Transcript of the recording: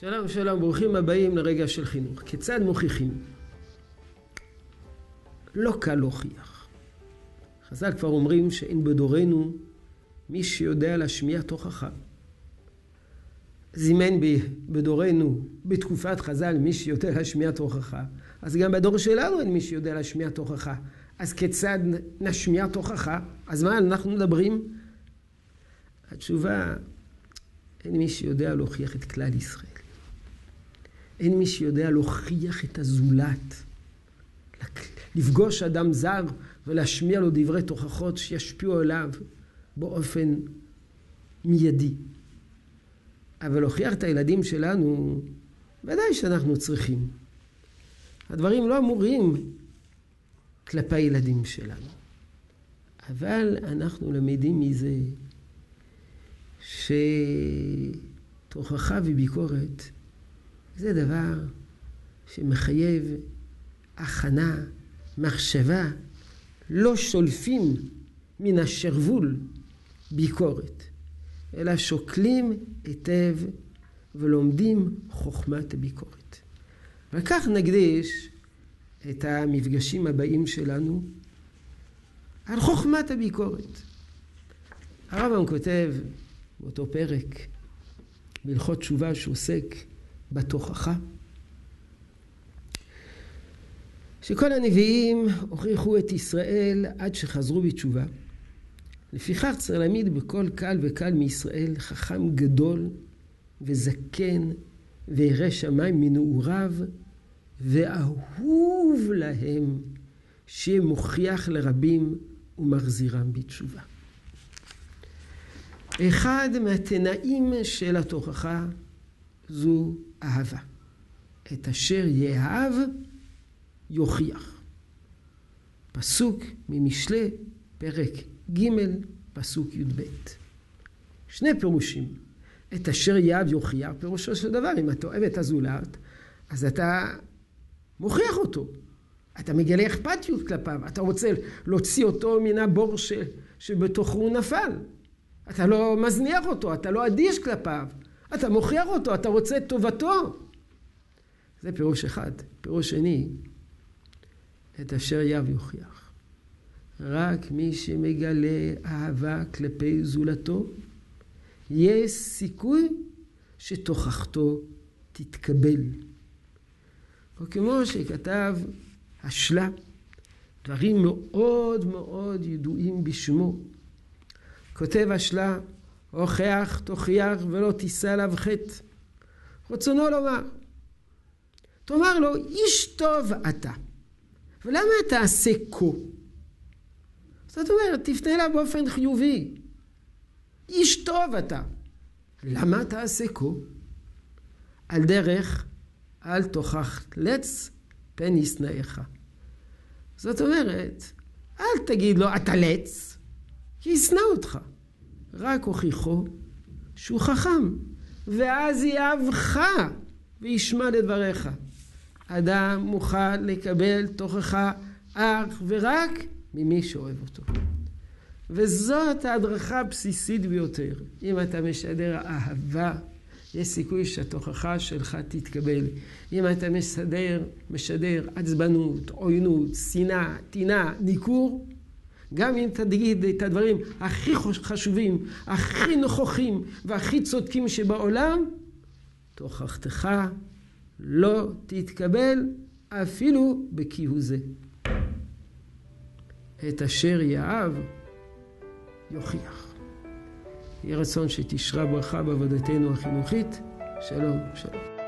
שלום שלום, ברוכים הבאים לרגע של חינוך. כיצד מוכיחים? לא קל להוכיח. חז"ל כבר אומרים שאין בדורנו מי שיודע להשמיע תוכחה. זימן בדורנו, בתקופת חז"ל, מי שיודע להשמיע תוכחה, אז גם בדור שלנו אין מי שיודע להשמיע תוכחה. אז כיצד נשמיע תוכחה? אז מה אנחנו מדברים? התשובה, אין מי שיודע להוכיח את כלל ישראל. אין מי שיודע להוכיח את הזולת. לפגוש אדם זר ולהשמיע לו דברי תוכחות שישפיעו עליו באופן מיידי. אבל להוכיח את הילדים שלנו, ודאי שאנחנו צריכים. הדברים לא אמורים כלפי הילדים שלנו. אבל אנחנו למדים מזה שתוכחה וביקורת זה דבר שמחייב הכנה, מחשבה, לא שולפים מן השרוול ביקורת, אלא שוקלים היטב ולומדים חוכמת הביקורת. וכך נקדיש את המפגשים הבאים שלנו על חוכמת הביקורת. הרמב"ם כותב באותו פרק בהלכות תשובה שעוסק בתוכחה שכל הנביאים הוכיחו את ישראל עד שחזרו בתשובה. לפיכך צריך להעמיד בכל קל וקל מישראל חכם גדול וזקן וירא שמיים מנעוריו ואהוב להם שמוכיח לרבים ומחזירם בתשובה. אחד מהתנאים של התוכחה זו אהבה. את אשר יאהב יוכיח. פסוק ממשלי, פרק ג', פסוק י"ב. שני פירושים. את אשר יאהב יוכיח, פירושו של דבר, אם אתה אוהב את הזולת, אז אתה מוכיח אותו. אתה מגלה אכפתיות כלפיו, אתה רוצה להוציא אותו מן הבור ש... שבתוכו הוא נפל. אתה לא מזניח אותו, אתה לא אדיש כלפיו, אתה מוכיח אותו, אתה רוצה את טובתו. זה פירוש אחד. פירוש שני, את אשר יב יוכיח. רק מי שמגלה אהבה כלפי זולתו, יש סיכוי שתוכחתו תתקבל. או כמו שכתב השלה, דברים מאוד מאוד ידועים בשמו. כותב השלה, הוכח, תוכיח ולא תישא עליו חטא. רצונו לומר, תאמר לו, איש טוב אתה. ולמה תעשה כה? זאת אומרת, תפנה אליו באופן חיובי. איש טוב אתה. למה תעשה כה? על דרך, אל תוכח לץ פן ישנאיך. זאת אומרת, אל תגיד לו אתה לץ, כי ישנא אותך. רק הוכיחו שהוא חכם, ואז יאהבך וישמע לדבריך. אדם מוכן לקבל תוכחה אך ורק ממי שאוהב אותו. וזאת ההדרכה הבסיסית ביותר. אם אתה משדר אהבה, יש סיכוי שהתוכחה שלך תתקבל. אם אתה משדר, משדר עצבנות, עוינות, שנאה, טינה, ניכור, גם אם תגיד את הדברים הכי חשובים, הכי נוכחים והכי צודקים שבעולם, תוכחתך לא תתקבל אפילו בכהוא זה. את אשר יאהב יוכיח. יהי רצון שתשרה ברכה בעבודתנו החינוכית. שלום, שלום.